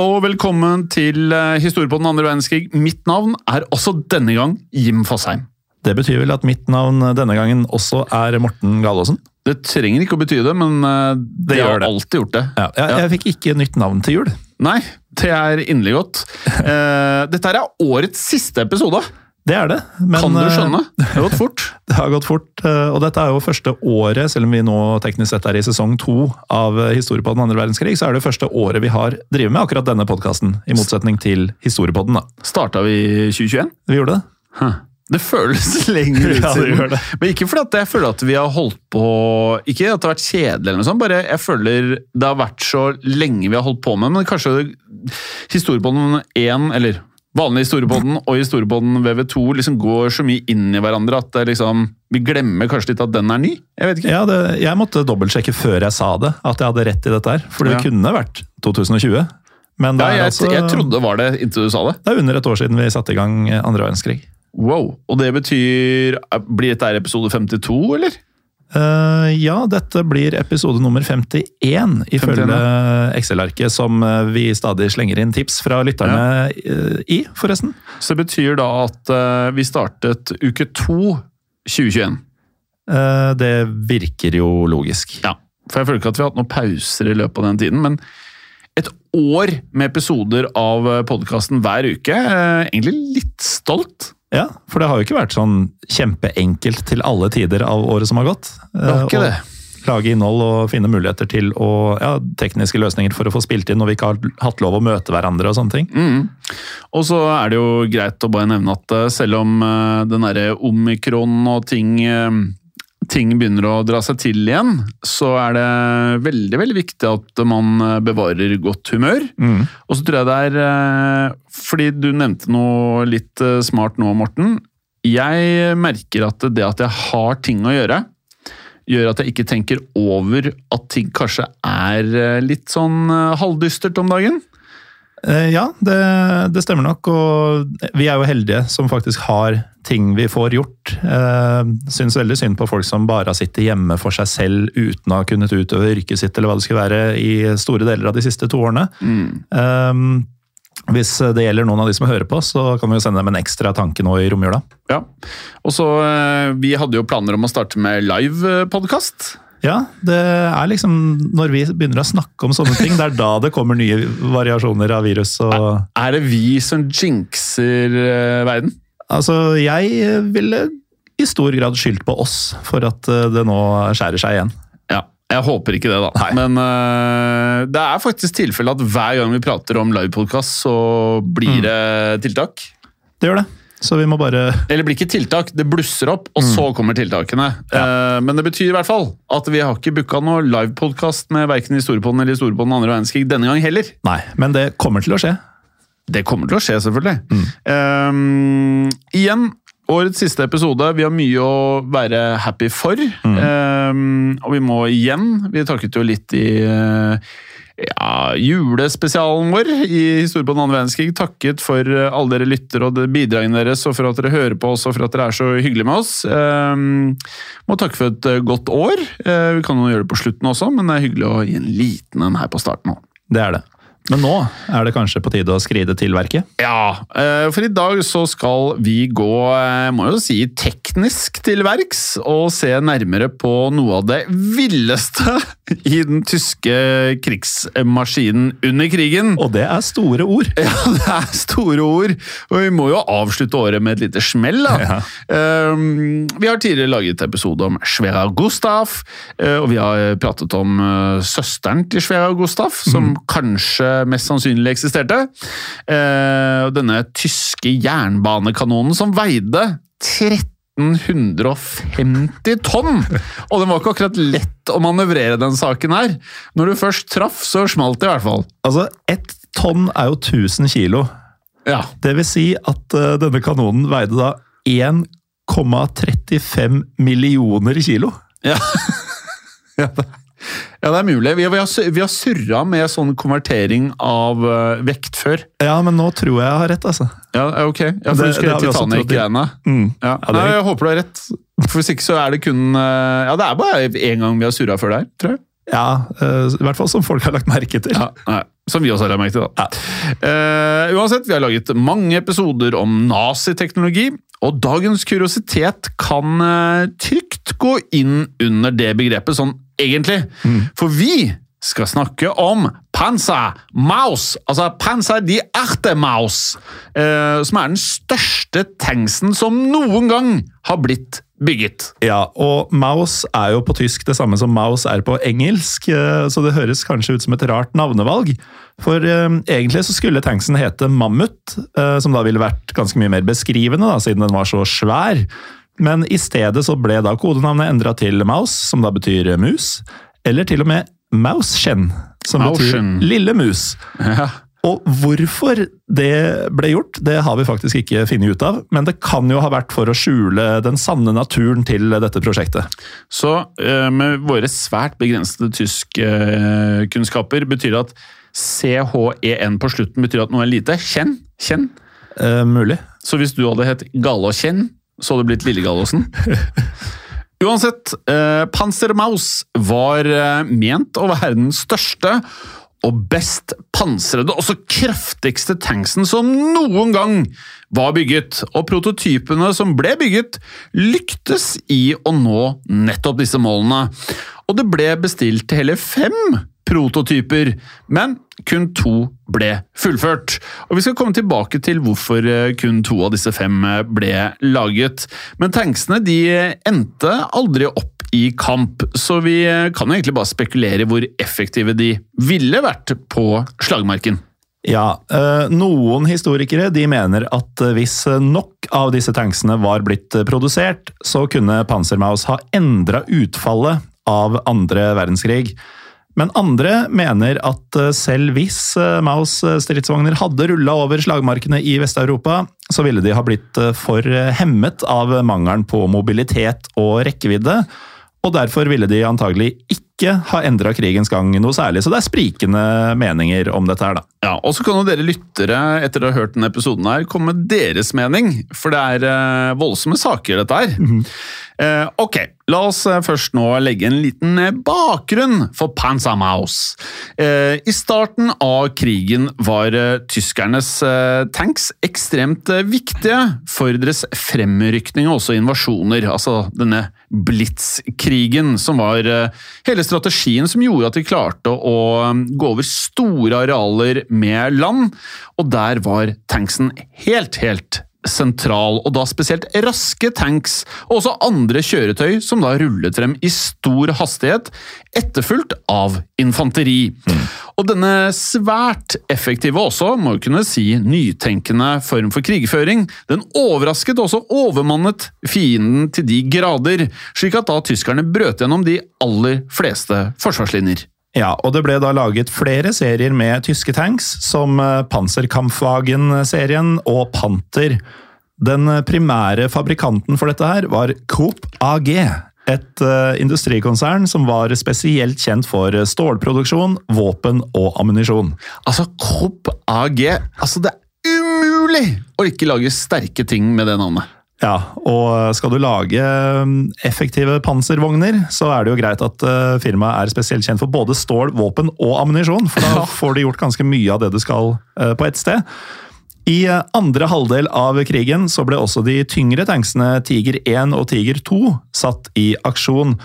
Og velkommen til eh, Historie på den andre verdenskrig. Mitt navn er også denne gang Jim Fosheim. Det betyr vel at mitt navn denne gangen også er Morten Galaasen? Det trenger ikke å bety det, men det, det, gjør har det. alltid gjort det. Ja, jeg, jeg fikk ikke nytt navn til jul. Nei, det er inderlig godt. Eh, dette er årets siste episode. Det er det. Men kan du eh, skjønne? Det har gått fort. Det har gått fort. eh, Og dette er jo første året, selv om vi nå teknisk sett er i sesong to av eh, Historie på den andre verdenskrig, så er det første året vi har drevet med akkurat denne podkasten. I motsetning til Historiepodden, da. Starta vi i 2021? Vi gjorde det. Huh. Det føles lenger ut Ja, siden. gjør det. Men ikke fordi at jeg føler at vi har holdt på Ikke at det har vært kjedelig, eller noe sånt, bare jeg føler det har vært så lenge vi har holdt på med men kanskje historiepodden 1, eller vanlig historiepodden og historiepodden VV2 liksom går så mye inn i hverandre at det liksom, vi glemmer kanskje litt at den er ny. Jeg vet ikke. Ja, det, jeg måtte dobbeltsjekke før jeg sa det, at jeg hadde rett i dette her. For det Ja. kunne vært 2020. Men Ja, jeg, altså, jeg trodde det var det inntil du sa det. det er under et år siden vi satte i gang andre verdenskrig. Wow. Og det betyr Blir dette episode 52, eller? Eh, ja, dette blir episode nummer 51, ifølge Excel-arket som eh, vi stadig slenger inn tips fra lytterne ja. i, forresten. Så det betyr da at uh, vi startet uke to 2021. Uh, det virker jo logisk. Ja, for jeg føler ikke at vi har hatt noen pauser i løpet av den tiden, men et år med episoder av podkasten hver uke. eh, Egentlig litt stolt. Ja, for det har jo ikke vært sånn kjempeenkelt til alle tider av året som har gått. Det har ikke Eh, det. Å Lage innhold og finne muligheter til å Ja, tekniske løsninger for å få spilt inn når vi ikke har hatt lov å møte hverandre og sånne ting. Mm. Og så er det jo greit å bare nevne at eh, selv om eh, den derre omikron og ting ting begynner å dra seg til igjen, så er det veldig veldig viktig at man bevarer godt humør. Mm. Og så tror jeg det er eh, Fordi du nevnte noe litt eh, smart nå, Morten. Jeg merker at det at jeg har ting å gjøre, gjør at jeg ikke tenker over at ting kanskje er eh, litt sånn halvdystert om dagen. Ja, det, det stemmer nok. Og vi er jo heldige som faktisk har ting vi får gjort. Eh, Syns veldig synd på folk som bare har sittet hjemme for seg selv uten å ha kunnet utøve yrket sitt eller hva det skulle være i store deler av de siste to årene. Eh, Hvis det gjelder noen av de som hører på, så kan vi jo sende dem en ekstra tanke nå i romjula. Ja. Og så eh, Vi hadde jo planer om å starte med livepodkast. Ja, det er liksom når vi begynner å snakke om sånne ting, det er da det kommer nye variasjoner av virus og Er det vi som jinxer eh, verden? Altså, jeg ville i stor grad skyldt på oss for at eh, det nå skjærer seg igjen. Ja, jeg håper ikke det, da. Nei. Men uh, det er faktisk tilfelle at hver gang vi prater om livepodkast, så blir det tiltak. Det gjør det. Så vi må bare Eller blir ikke tiltak, det blusser opp, og så kommer tiltakene. Eh, men det betyr i hvert fall at vi har ikke booka noe livepodkast med verken Historiepodden eller Historiepodden andre verdenskrig denne gang heller. Nei, men det kommer til å skje. Det kommer til å skje, selvfølgelig. Ehm, igjen, årets siste episode. Vi har mye å være happy for. Ehm, og vi må igjen Vi takket jo litt i uh, ja, julespesialen vår i Historie på den andre verdenskrig. Takket for eh, alle dere lytter og bidragene deres, og for at dere hører på oss og for at dere er så hyggelige med oss. Um, må takke for et eh, godt år. Uh, vi kan jo gjøre det på slutten også, men det er hyggelig å gi en liten en her på starten òg. Det er det. Men nå er det kanskje på tide å skride til verket. Ja, eh, for i dag så skal vi gå, eh, må jo si, teknisk til verks og se nærmere på noe av det villeste i den tyske krigsmaskinen under krigen. Og det er store ord. Ja, det er store ord, og vi må jo avslutte året med et lite smell. da. Ja. Um, vi har tidligere laget episode om Svea Gustav, eh, og vi har pratet om søsteren til Svea Gustav, som kanskje mest sannsynlig eksisterte. Eh, denne tyske jernbanekanonen som veide 13 1750 tonn! Og det var ikke akkurat lett å manøvrere den saken her. Når du først traff, så smalt det i hvert fall. Altså, ett tonn er jo 1000 kilo. Ja. Det vil si at eh, denne kanonen veide da 1,35 millioner kilo. Ja. ja, det, ja, det er mulig. Vi, har, vi har surra med sånn konvertering av eh, vekt før. Ja, men nå tror jeg jeg har rett, altså. Ja, ja, ok. Ja, for Det- du skulle i- Titanic-greiene. Mm. Ja. Ja, Nei, jeg håper du har rett. For Hvis ikke så er det kun eh, Ja, det er bare én gang vi har surra før der, tror jeg. Ja, eh, i hvert fall som folk har lagt merke til. Ja, nei, som vi også har lagt merke til, da. Eh, uansett, vi har laget mange episoder om naziteknologi, og dagens kuriositet kan uh, trygt gå inn under det begrepet sånn egentlig. For vi skal snakke om Panza Maus, altså Panza die Arte Maus, eh, som er den største tanksen som noen gang har blitt bygget. Ja, og Maus er jo på tysk det samme som Maus er på engelsk, eh, så det høres kanskje ut som et rart navnevalg. For eh, egentlig så skulle tanksen hete Mammut, eh, som da ville vært ganske mye mer beskrivende, da, siden den var så svær. Men i stedet så ble da kodenavnet endra til Mouse, som da betyr mus, eller til og med Mauschen, som Mauschen. betyr lille mus. Ja. Og hvorfor det ble gjort, det har vi faktisk ikke funnet ut av, men det kan jo ha vært for å skjule den sanne naturen til dette prosjektet. Så eh, med våre svært begrensede tyskkunnskaper betyr det at CHEN på slutten betyr at noe er lite. Kjenn. Kjenn. Eh, mulig. Så hvis du hadde hett Galåkjenn, så hadde det blitt Lille Galåsen. Uansett, eh, Panzermaus var eh, ment å være den største og best pansrede, også kraftigste tanksen som noen gang var bygget. Og prototypene som ble bygget, lyktes i å nå nettopp disse målene. Og det ble bestilt hele fem prototyper, men kun to ble fullført. Og Vi skal komme tilbake til hvorfor eh, kun to av disse fem eh, ble laget. Men tanksene de endte aldri opp i kamp, så vi eh, kan jo egentlig bare spekulere hvor effektive de ville vært på slagmarken. Ja, eh, noen historikere de mener at eh, hvis nok av disse tanksene var blitt eh, produsert, så kunne Panzermaus ha endra utfallet av andre verdenskrig. Men andre mener at eh, selv hvis eh, Maus eh, stridsvogner hadde rulla over slagmarkene i Vest-Europa, så ville de ha blitt for hemmet av mangelen på mobilitet og rekkevidde, og derfor ville de antagelig ikke ha endra krigens gang noe særlig. Så det er sprikende meninger om dette her, da. Ja, Og så kan jo dere lyttere, etter å ha hørt denne episoden, her, komme med deres mening. For det er eh, voldsomme saker, dette her. Eh, ok, la oss eh, først nå legge en liten eh, bakgrunn for Panzermaus. Eh, I starten av krigen var tyskernes eh, tanks ekstremt viktige for deres fremrykning og også invasjoner. Altså denne blitzkrigen, som var hele strategien som gjorde at de klarte å eh, gå over store arealer med land, og der var tanksen helt, helt sentral, og da spesielt raske tanks, og også andre kjøretøy som da rullet frem i stor hastighet, etterfulgt av infanteri. Og denne svært effektive også, må jo kunne si nytenkende form for krigføring, den overrasket og også overmannet fienden til de grader, slik at da tyskerne brøt gjennom de aller fleste forsvarslinjer. Ja, og det ble da laget flere serier med tyske tanks, som eh, Panzerkampfwagen-serien og Panther. Den eh, primære fabrikanten for dette her var Coop AG, et eh, industrikonsern som var spesielt kjent for eh, stålproduksjon, våpen og ammunisjon. Altså, Coop AG altså Det er umulig å ikke lage sterke ting med det navnet. Ja, og skal du lage eh, effektive panservogner, så er det jo greit at eh, firmaet er spesielt kjent for både stål, våpen og ammunisjon, for da får de gjort ganske mye av det du skal eh, på ett sted. I eh, andre halvdel av krigen så ble også de tyngre tanksene Tiger 1 og Tiger 2 satt i aksjon.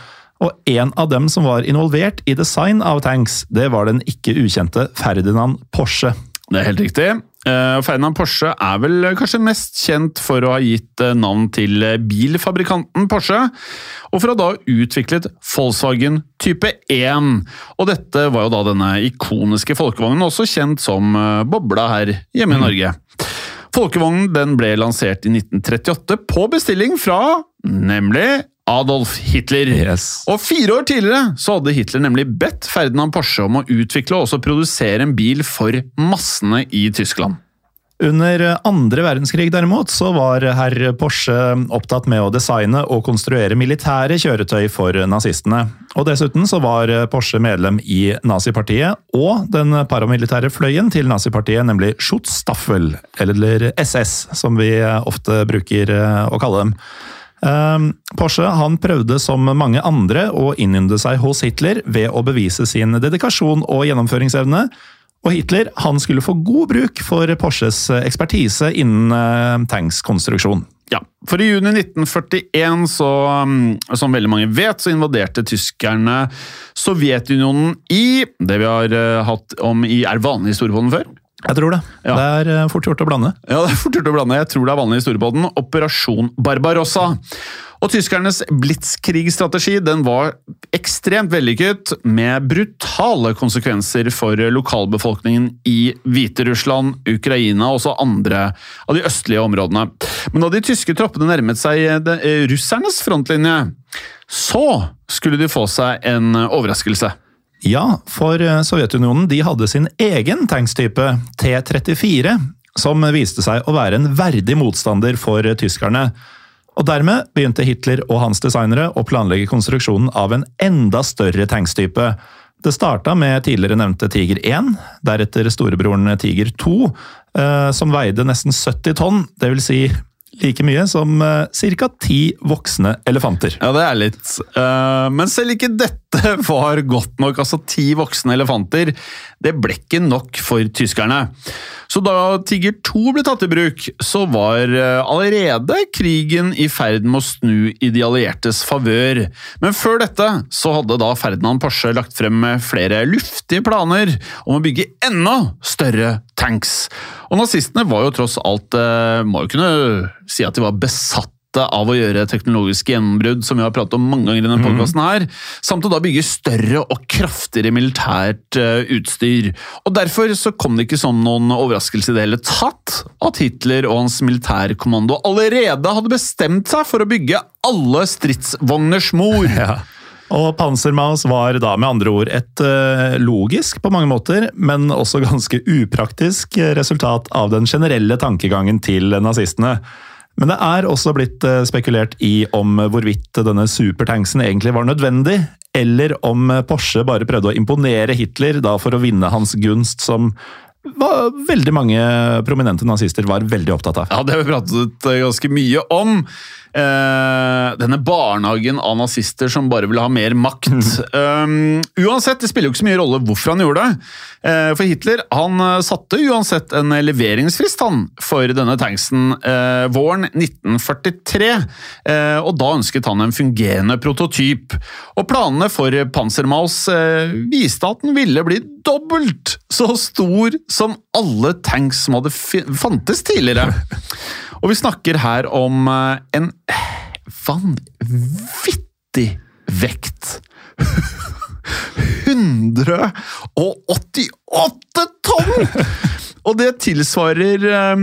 Og en av dem som var involvert i design av tanks, det var den ikke ukjente Ferdinand Porsche. Det er helt riktig. Eh, Ferdinand Porsche er vel kanskje mest kjent for å ha gitt eh, navn til eh, bilfabrikanten Porsche, og for å ha da utviklet Volkswagen type 1. Og dette var jo da denne ikoniske folkevognen, også kjent som Bobla her hjemme i Norge. Folkevognen den ble lansert i 1938 på bestilling fra nemlig Adolf Hitler. Yes. Og fire år tidligere så hadde Hitler nemlig bedt Ferdinand Porsche om å utvikle og også produsere en bil for massene i Tyskland. Under andre verdenskrig derimot, så var herr Porsche opptatt med å designe og konstruere militære kjøretøy for nazistene. Og dessuten så var Porsche medlem i nazipartiet og den paramilitære fløyen til nazipartiet, nemlig Schutzstaffel, eller SS, som vi ofte bruker å kalle dem. Um, Porsche han prøvde som mange andre å innynde seg hos Hitler ved å bevise sin dedikasjon og gjennomføringsevne. Og Hitler han skulle få god bruk for Porsches ekspertise innen uh, tankskonstruksjon. Ja, for i juni 1941, så, um, som veldig mange vet, så invaderte tyskerne Sovjetunionen i det vi har uh, hatt om i Er vanlig historie på den før? Jeg tror det. Ja. Det er uh, fort gjort å blande. Ja, det er fort gjort å blande. Jeg tror det er vanlig i storbåten. Operasjon Barbarossa. Og tyskernes blitzkrigsstrategi den var ekstremt vellykket, med brutale konsekvenser for lokalbefolkningen i Hviterussland, Ukraina og også andre av de østlige områdene. Men da de tyske troppene nærmet seg eh, russernes frontlinje, så skulle de få seg en overraskelse. Ja, for eh, Sovjetunionen de hadde sin egen tankstype, T-34, som viste seg å være en verdig motstander for tyskerne. Og Dermed begynte Hitler og hans designere å planlegge konstruksjonen av en enda større tankstype. Det starta med tidligere nevnte Tiger 1, deretter storebroren Tiger 2, eh, som veide nesten 70 tonn, dvs. Si like mye som eh, ca. ti voksne elefanter. Ja, det er litt. Eh, men selv ikke dette var godt nok. Altså, ti voksne elefanter, det ble ikke nok for tyskerne. Så da Tiger 2 ble tatt i bruk, så var eh, allerede krigen i ferd med å snu i de alliertes favør. Men før dette så hadde da Ferdinand Porsche lagt frem flere luftige planer om å bygge enda større tanks. Og nazistene var jo tross alt eh, Må jo kunne si at de var besatt av å gjøre teknologiske gjennombrudd, som vi har pratet om mange ganger i denne podcasten her, samt å da bygge større og kraftigere militært eh, utstyr. Og Derfor så kom det ikke som noen overraskelse i det hele tatt at Hitler og hans militærkommando allerede hadde bestemt seg for å bygge alle stridsvogners mor. Og Pansermaus var da med andre ord et eh, logisk på mange måter, men også ganske upraktisk resultat av den generelle tankegangen til nazistene. Men det er også blitt eh, spekulert i om hvorvidt denne supertanksen egentlig var nødvendig, eller om Porsche bare prøvde å imponere Hitler da for å vinne hans gunst, som var veldig mange prominente nazister var veldig opptatt av. Ja, det har vi pratet ganske mye om. Eh, denne barnehagen av nazister som bare ville ha mer makt. Um, uansett, det spiller jo ikke så mye rolle hvorfor han gjorde det. Uh, for Hitler han eh, satte uansett en leveringsfrist han, for denne tanksen uh, våren 1943. Eh, og da ønsket han en fungerende prototyp. Og planene for Pansermaus viste at den ville bli dobbelt så stor som alle tanks som hadde fantes tidligere. Og vi snakker her om eh, en vanvittig vekt. 188 tonn! Og det tilsvarer, eh,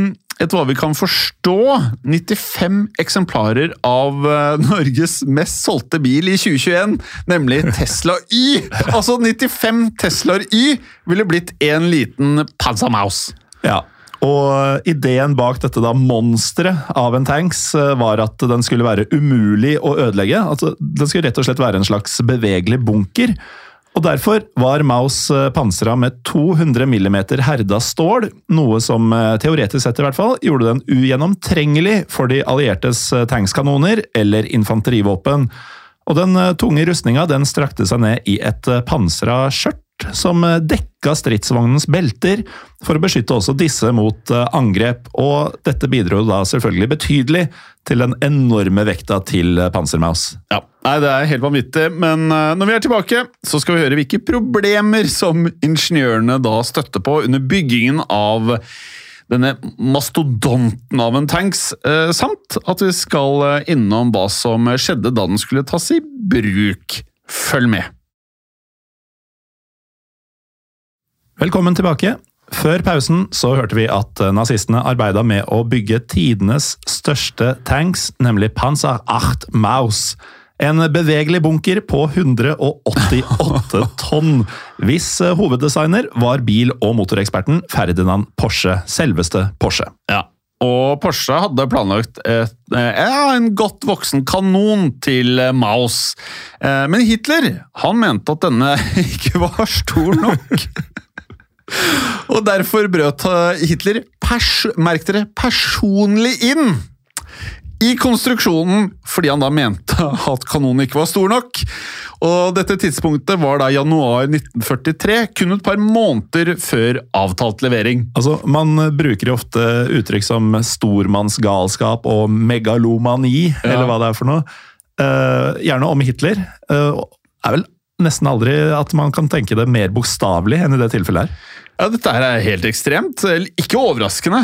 etter hva vi kan forstå, 95 eksemplarer av eh, Norges mest solgte bil i 2021, nemlig Tesla Y. Altså 95 Teslaer Y ville blitt en liten Panzermaus. Ja. Og ideen bak dette da monsteret av en tanks eh, var at den skulle være umulig å ødelegge. Altså, den skulle rett og slett være en slags bevegelig bunker. Og Derfor var Maus eh, pansra med 200 mm herda stål, noe som eh, teoretisk sett i hvert fall gjorde den ugjennomtrengelig for de alliertes tankskanoner eller infanterivåpen. Og Den tunge rustninga den strakte seg ned i et pansra skjørt som eh, dekka stridsvognens belter, for å beskytte også disse mot eh, angrep. Og dette bidro da selvfølgelig betydelig til den enorme vekta til eh, Pansermaus. Ja, nei, Det er helt vanvittig, men når vi er tilbake, så skal vi høre hvilke problemer som ingeniørene da støtter på under byggingen av denne mastodonten av en tanks, samt at vi skal innom hva som skjedde da den skulle tas i bruk. Følg med! Velkommen tilbake. Før pausen så hørte vi at nazistene arbeida med å bygge tidenes største tanks, nemlig Panzer 8 Maus. En bevegelig bunker på 188 tonn. Hvis hoveddesigner var bil- og motoreksperten Ferdinand Porsche. Selveste Porsche. Ja. Og Porsche hadde planlagt et, eh, ja, en godt voksen kanon til eh, Maus. Eh, Men Hitler han mente at denne ikke var stor nok. Og derfor brøt Hitler pers merk dere, personlig inn i konstruksjonen fordi han da mente at kanonen ikke var stor nok. Og dette tidspunktet var da januar 1943, kun et par måneder før avtalt levering. Altså, Man bruker jo ofte uttrykk som stormannsgalskap og megalomani, eller hva det er for noe. Uh, gjerne om Hitler. Uh, er vel nesten aldri at man kan tenke det mer bokstavelig enn i det tilfellet her. Ja, Dette her er helt ekstremt. Ikke overraskende.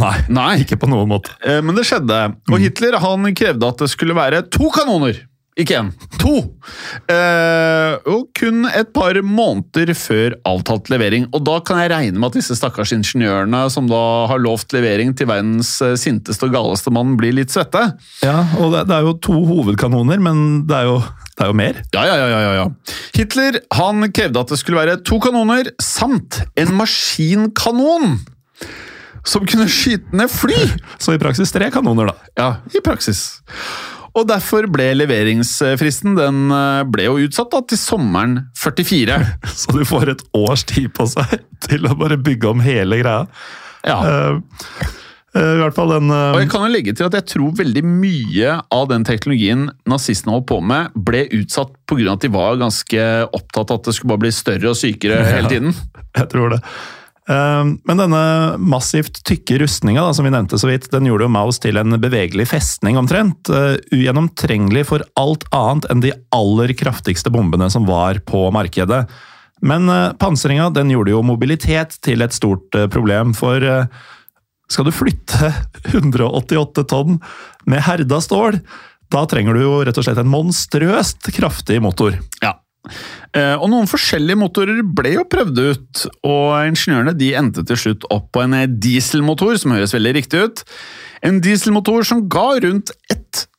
Nei, Nei. ikke på noen måte. Eh, Men det skjedde. Og Hitler han krevde at det skulle være to kanoner. Ikke én, to! Eh, og kun et par måneder før avtalt levering. Og da kan jeg regne med at disse stakkars ingeniørene som da har lovt levering til verdens eh, sinteste og galeste mann, blir litt svette. Ja, og det, det er jo to hovedkanoner, men det er jo, det er jo mer. Ja, ja, ja, ja, ja. Hitler han krevde at det skulle være to kanoner samt en maskinkanon som kunne skyte ned fly. Så i praksis tre kanoner, da. Ja, i praksis. Og derfor ble leveringsfristen den eh, ble jo utsatt da, til sommeren 44. Så du får et års tid på seg til å bare bygge om hele greia. Ja. Uh, I hvert fall den uh... Og jeg kan jo legge til at jeg tror veldig mye av den teknologien nazistene holdt på med, ble utsatt pga. at de var ganske opptatt av at det skulle bare bli større og sykere hele tiden. Jeg tror det. Eh, Men denne massivt tykke rustninga som vi nevnte så vidt, den gjorde jo Maus til en bevegelig festning omtrent. eh, Ugjennomtrengelig for alt annet enn de aller kraftigste bombene som var på markedet. Men eh, pansringa den gjorde jo mobilitet til et stort eh, problem, for skal du flytte 188 tonn med herda stål, da trenger du jo rett og slett en monstrøst kraftig motor. Ja. Eh, Og noen forskjellige motorer ble jo prøvd ut, og ingeniørene de endte til slutt opp på en dieselmotor, som høres veldig riktig ut. En dieselmotor som ga rundt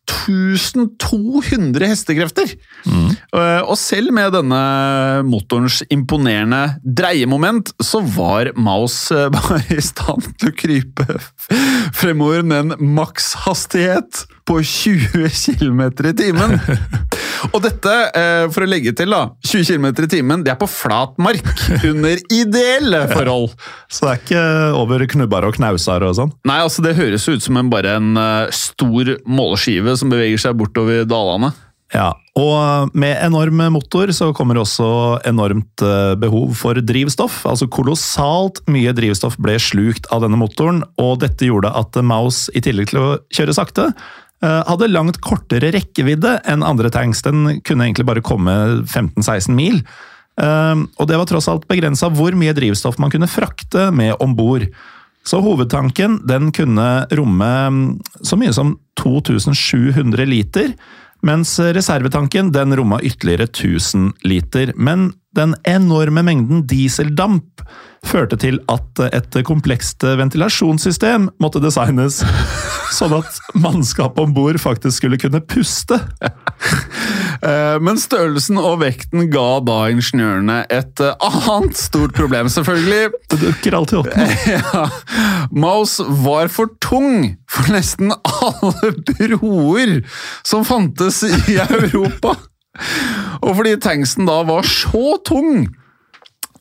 1200 hestekrefter. Mm. Og selv med denne motorens imponerende dreiemoment, så var Maus eh, bare i stand til å krype fremover med en makshastighet på 20 km i timen. Og dette, eh, for å legge til, da, 20 km i timen, det er på flat mark, under ideelle forhold. Så det er ikke over knubber og knauser og sånn. Nei, altså det høres ut som en, bare en eh, stor måleskive som beveger seg bortover dalene. Ja, og med enorm motor så kommer også enormt eh, behov for drivstoff. Altså kolossalt mye drivstoff ble slukt av denne motoren, og dette gjorde at Maus, i tillegg til å kjøre sakte, eh, hadde langt kortere rekkevidde enn andre tanks. Den kunne egentlig bare komme 15-16 mil. Eh, Og det var tross alt begrensa hvor mye drivstoff man kunne frakte med om bord. Så hovedtanken den kunne romme mm, så mye som 2700 liter, mens reservetanken den romma ytterligere 1000 liter. Men den enorme mengden dieseldamp førte til at et komplekst ventilasjonssystem måtte designes, sånn at mannskapet om bord faktisk skulle kunne puste. Eh, Men størrelsen og vekten ga da ingeniørene et eh, annet stort problem, selvfølgelig. Det dukker alltid opp. Ja, Maus var for tung for nesten alle broer som fantes i Europa. Og fordi tanksen da var så tung,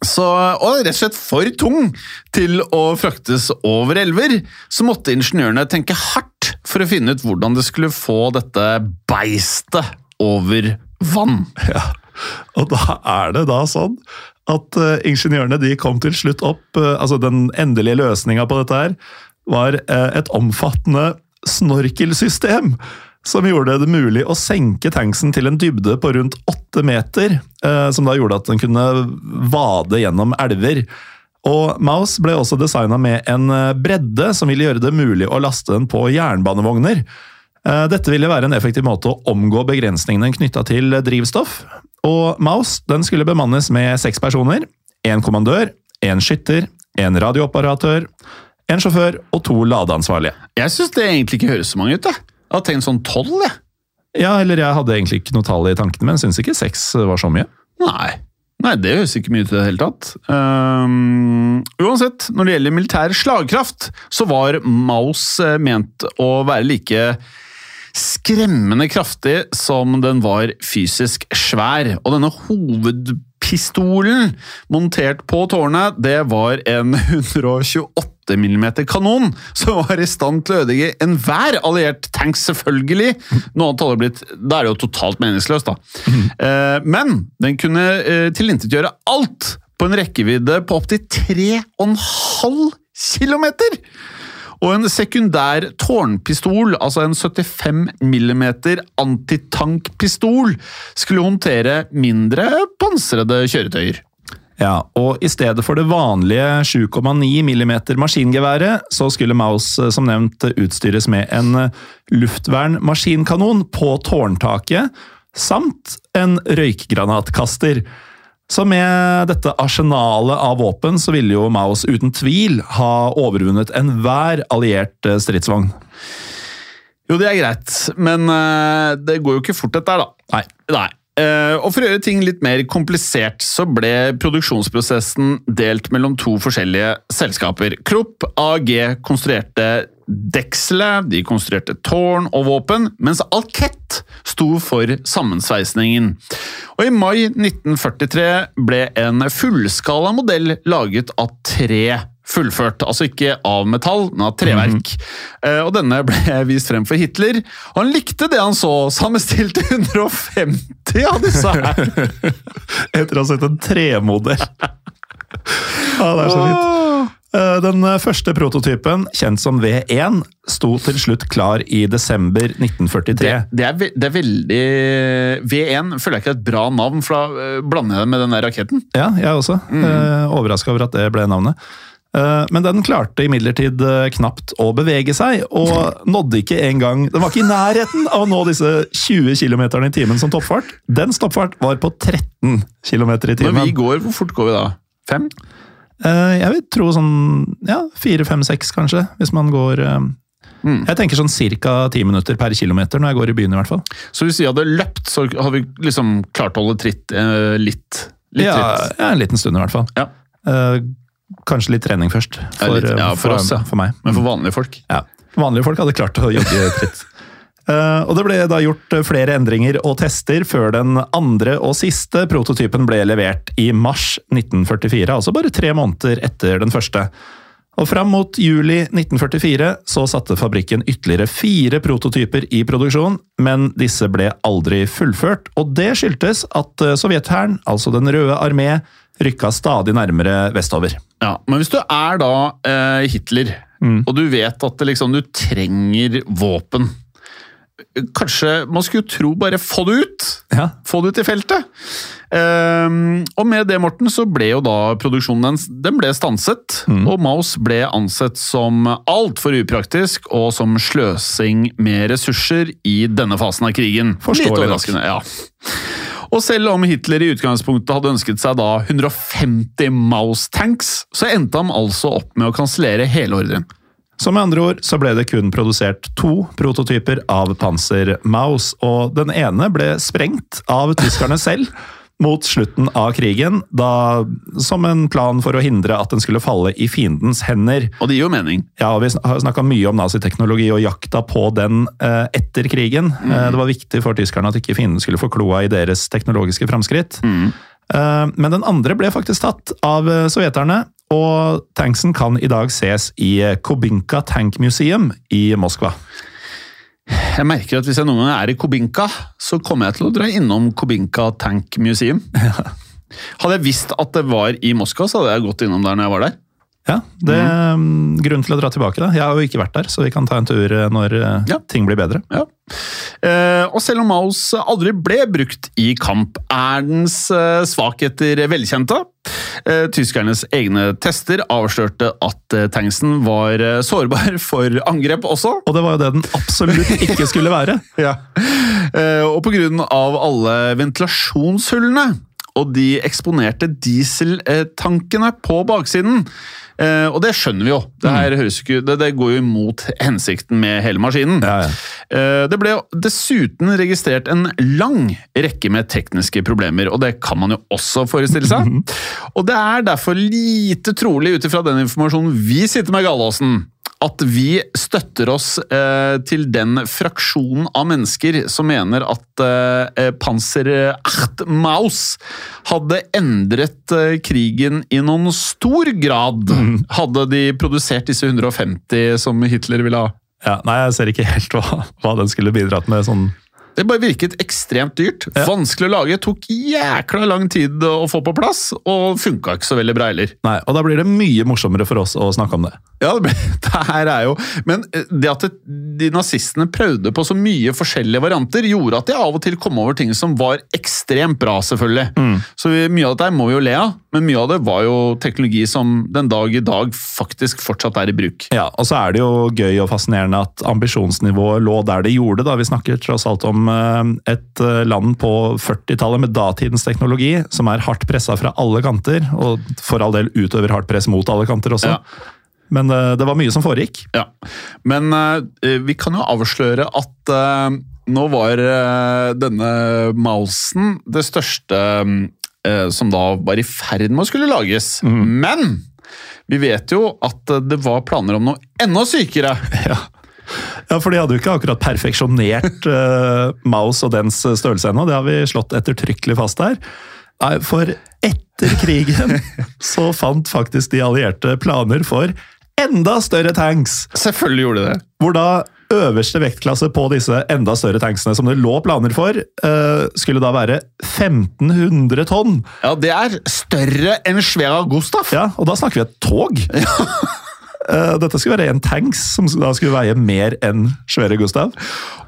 så, og rett og slett for tung til å fraktes over elver, så måtte ingeniørene tenke hardt for å finne ut hvordan de skulle få dette beistet over vann. Ja. Og da er det da sånn at uh, ingeniørene de kom til slutt opp uh, Altså den endelige løsninga på dette her var uh, et omfattende snorkelsystem. Som gjorde det mulig å senke tanksen til en dybde på rundt åtte meter. eh, Som da gjorde at den kunne vade gjennom elver. Og Maus ble også designa med en eh, bredde som ville gjøre det mulig å laste den på jernbanevogner. Eh, Dette ville være en effektiv måte å omgå begrensningene knytta til drivstoff. Og Maus den skulle bemannes med seks personer. Én kommandør, én skytter, en radiooperatør, en sjåfør og to ladeansvarlige. Jeg syns det egentlig ikke høres så mange ut. Jeg, jeg har tenkt sånn tolv, jeg. Ja, eller jeg hadde egentlig ikke noe tall i tankene, men syns ikke seks var så mye. Nei. Nei, det høres ikke mye ut i det hele tatt. Um, uansett, når det gjelder militær slagkraft, så var Maus eh, ment å være like skremmende kraftig som den var fysisk svær. Og denne hovedpistolen montert på tårnet, det var en 128 mm kanon som var i stand til å ødelegge enhver alliert tank, selvfølgelig. Annet hadde blitt Da er det jo totalt meningsløst, da. Eh, Men den kunne eh, tilintetgjøre alt på en rekkevidde på opptil 3,5 km! Og en sekundær tårnpistol, altså en 75 mm antitankpistol, skulle håndtere mindre pansrede kjøretøyer. Ja, og i stedet for det vanlige 7,9 mm maskingeværet, så skulle Maus eh, som nevnt utstyres med en eh, luftvernmaskinkanon på tårntaket, samt en røykgranatkaster. Så med dette arsenalet av våpen, så ville jo Maos uten tvil ha overvunnet enhver alliert eh, stridsvogn. Jo, det er greit, men eh, det går jo ikke fort dette her, da. Nei. Nei. Eh, og For å gjøre ting litt mer komplisert, så ble produksjonsprosessen delt mellom to forskjellige selskaper. Krupp AG konstruerte dekselet, de konstruerte tårn og våpen, mens Alquette sto for sammensveisningen. Og I mai 1943 ble en fullskala modell laget av tre fullført. Altså ikke av metall, men av treverk. Eh, Og denne ble vist frem for Hitler. Og han likte det han så, så han bestilte 150 av disse her. Etter å ha sett en tremodell. ja, det er så fint. Eh, Den første prototypen, kjent som V1, sto til slutt klar i desember 1943. Det, det, er, det er veldig V1 føler jeg ikke er et bra navn, for da eh, blander jeg det med den der raketten. Ja, jeg også. Mm. Overraska over at det ble navnet. Eh, Men den klarte imidlertid eh, knapt å bevege seg, og nådde ikke engang Den var ikke i nærheten av å nå disse 20 km i timen som toppfart. Dens toppfart var på 13 km i Når Men vi går, hvor fort går vi da? Fem? Eh, Jeg vil tro sånn ja, fire, fem, seks, kanskje, hvis man går eh, Mm. Jeg tenker sånn ca. ti minutter per kilometer når jeg går i byen, i hvert fall. Så hvis vi hadde løpt, så har vi liksom klart å holde tritt eh, litt. Litt ja, tritt. ja, en liten stund, i hvert fall. Ja. Eh, kanskje litt trening først, for, litt- ja, eh, for oss, ja. for meg. Men for vanlige folk. Ja. Vanlige folk hadde klart å jogge tritt. Eh, og det ble da gjort eh, flere endringer og tester før den andre og siste prototypen ble levert i mars 1944, altså bare tre måneder etter den første. Og fram mot juli 1944 så satte fabrikken ytterligere fire prototyper i produksjon, men disse ble aldri fullført, og det skyldtes at eh, sovjethæren, altså Den røde armé, rykka stadig nærmere vestover. Ja, Men hvis du er da eh, Hitler, og du vet at liksom, du trenger våpen Kanskje man skulle jo tro bare få det ut! Ja, Få det ut i feltet! Um, og med det, Morten, så ble jo da produksjonen dens den ble stanset. Og Maus ble ansett som altfor upraktisk og som sløsing med ressurser i denne fasen av krigen. Forståelig nok. ja. Og selv om Hitler i utgangspunktet hadde ønsket seg da 150 Maus-tanks, så endte han altså opp med å kansellere hele ordren. Så med andre ord så ble det kun produsert to prototyper av Panzer Maus, og den ene ble sprengt av tyskerne selv mot slutten av krigen, da, som en plan for å hindre at den skulle falle i fiendens hender. Og det gir jo mening. Ja, og Vi har snakka mye om naziteknologi og jakta på den eh, etter krigen. Eh, det var viktig for tyskerne at ikke fienden skulle få kloa i deres teknologiske framskritt. Eh, men den andre ble faktisk tatt av eh, sovjeterne, og tanksen kan i dag ses i Kobinka Tank Museum i Moskva. Jeg merker at hvis jeg noen gang er i Kobinka, så kommer jeg til å dra innom Kobinka Tank Museum. Hadde jeg visst at det var i Moskva, så hadde jeg gått innom der når jeg var der. Ja, det er mm, grunnen til å dra tilbake. da. Jeg har jo ikke vært der, så vi kan ta en tur eh, når eh, Ja. ting blir bedre. Ja. Eh, og selv om Maus aldri ble brukt i kamp, er dens svakheter velkjente. Eh, tyskernes egne tester avslørte at tanksen var sårbar for angrep også. Og det var jo det den absolutt ikke skulle være. Ja. Eh, og av alle ventilasjonshullene og de eksponerte dieseltankene på baksiden. Eh, og det skjønner vi jo. Det, her høres ikke, det, det går jo imot hensikten med hele maskinen. Ja, ja. Eh, Det ble dessuten registrert en lang rekke med tekniske problemer, og det kan man jo også forestille seg. Og det er derfor lite trolig, ut ifra den informasjonen vi sitter med, Galåsen, at vi støtter oss eh, til den fraksjonen av mennesker som mener at eh, Panzer Acht Maus hadde endret eh, krigen i noen stor grad. Hadde de produsert disse 150 som Hitler ville ha. Ja, nei, jeg ser ikke helt hva, hva den skulle bidratt med sånn Det bare virket ekstremt dyrt. Vanskelig å lage, tok jækla lang tid å få på plass, og funka ikke så veldig bra heller. Nei, og da blir det mye morsommere for oss å snakke om det. Ja, det, her er jo Men eh, det at det, de nazistene prøvde på så mye forskjellige varianter, gjorde at de av og til kom over ting som var ekstremt bra, selvfølgelig. Så vi, mye av dette må vi jo le av, men mye av det var jo teknologi som den dag i dag faktisk fortsatt er i bruk. Ja, og så er det jo gøy og fascinerende at ambisjonsnivået lå der det gjorde. da. Vi snakker tross alt om eh, et eh, land på 40-tallet med datidens teknologi, som er hardt pressa fra alle kanter, og for all del utøver hardt press mot alle kanter også. Ja. Men eh, det var mye som foregikk. Ja, Men vi kan jo avsløre at nå var denne Mausen det største som da var i ferd med å skulle lages. Men vi vet jo at det var planer om noe enda sykere. Ja. Ja, for de hadde jo ikke akkurat perfeksjonert uh, Mouse og dens størrelse ennå. Det har vi slått ettertrykkelig fast her. Nei, for etter krigen så fant faktisk de allierte planer for enda større tanks. Selvfølgelig gjorde de det. Hvor da øverste vektklasse på disse enda større tanksene som det lå planer for, eh, skulle da være 1500 tonn. Ja, Det er større enn Svea Gustaf. Ja, og da snakker vi et tog. Eh, Dette skulle være en tanks som da skulle veie mer enn svære Gustav.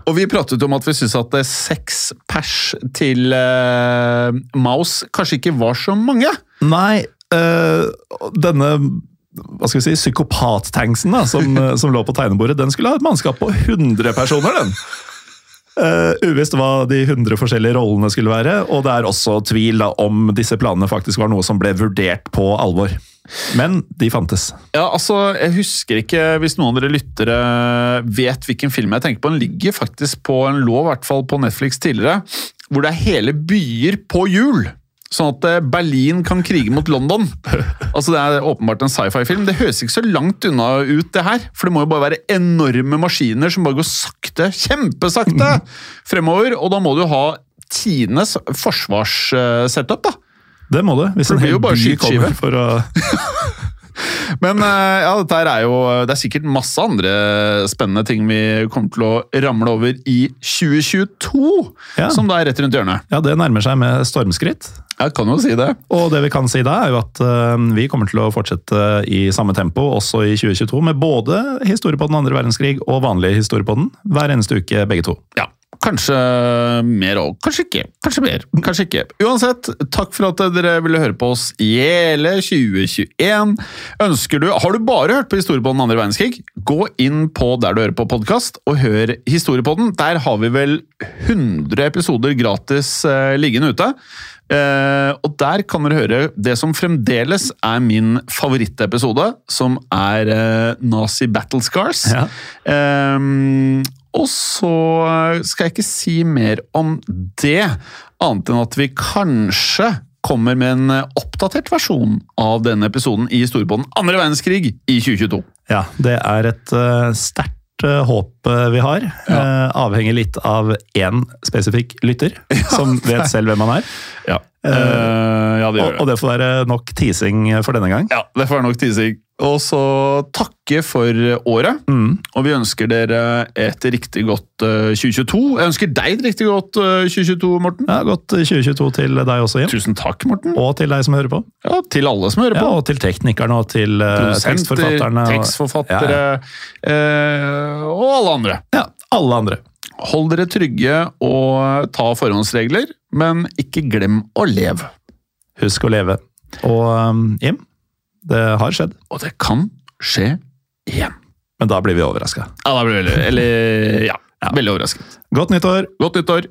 Og vi pratet om at vi syntes at eh, seks pers til uh, Maus kanskje ikke var så mange. Nei, uh, denne hva skal vi si, psykopat-tanksen som, som lå på tegnebordet, den skulle ha et mannskap på 100 personer, den. Uh, uvisst hva de 100 forskjellige rollene skulle være, og det er også tvil da, om disse planene faktisk var noe som ble vurdert på alvor. Men de fantes. Ja, altså, Jeg husker ikke, hvis noen av dere lyttere vet hvilken film jeg tenker på. Den ligger faktisk på en lov, i hvert fall på Netflix tidligere, hvor det er hele byer på hjul. Sånn at eh, Berlin kan krige mot London. Altså Det er åpenbart en sci-fi-film. Det høres ikke så langt unna ut, det her. For det må jo bare være enorme maskiner som bare går sakte, kjempesakte, fremover. Og da må du ha tidenes forsvarssetup, da. Det må du, hvis en det blir hel jo bare by skyteskive. kommer for å Men eh, ja, dette er jo Det er sikkert masse andre spennende ting vi kommer til å ramle over i 2022, Ja. som da er rett rundt hjørnet. Ja, det nærmer seg med stormskritt. Jeg kan jo si det. Og det vi kan si da, er jo at øh, vi kommer til å fortsette i samme tempo også i 2022, med både historie på den andre verdenskrig og vanlig historie på den, hver eneste uke begge to. Ja, Kanskje mer òg. Kanskje ikke. Kanskje mer. Kanskje ikke. Uansett, takk for at dere ville høre på oss i hele 2021. Ønsker du, Har du bare hørt på historie på den andre verdenskrig, gå inn på der du hører på podkast, og hør Historiepodden. Der har vi vel 100 episoder gratis eh, liggende ute. Eh, og der kan dere høre det som fremdeles er min favorittepisode, som er eh, Nazi Battle Scars. Ja. Og så skal jeg ikke si mer om det, annet enn at vi kanskje kommer med en oppdatert versjon av denne episoden i Storbånden andre verdenskrig i 2022. Ja, det er et uh, sterkt eh, håp eh, vi har. Ja. avhenger litt av én spesifikk lytter, som vet selv hvem han er. Ja, Eh, ja det Og, og det får være nok teasing for denne gang. Ja, det får være nok teasing. Og så takke for året. Mm. Og vi ønsker dere et riktig godt eh, 2022. Jeg ønsker deg et riktig godt eh, 2022, Morten. Ja, Godt 2022 til deg også, Jim. Tusen takk, Morten. Og til deg som hører på. Ja, til alle som hører Ja, på. og til teknikerne og til uh, tekstforfatterne. og- tekstforfattere Ja, eh, og alle andre. ja. ja, alle andre. Hold dere trygge og ta forhåndsregler, men ikke glem å leve. Husk å leve. Og um, Jim, det har skjedd, Og det kan skje igjen. men da blir vi overraska. Ja, da blir vi, veldig ja, ja, veldig overrasket. Godt nyttår! Godt nyttår!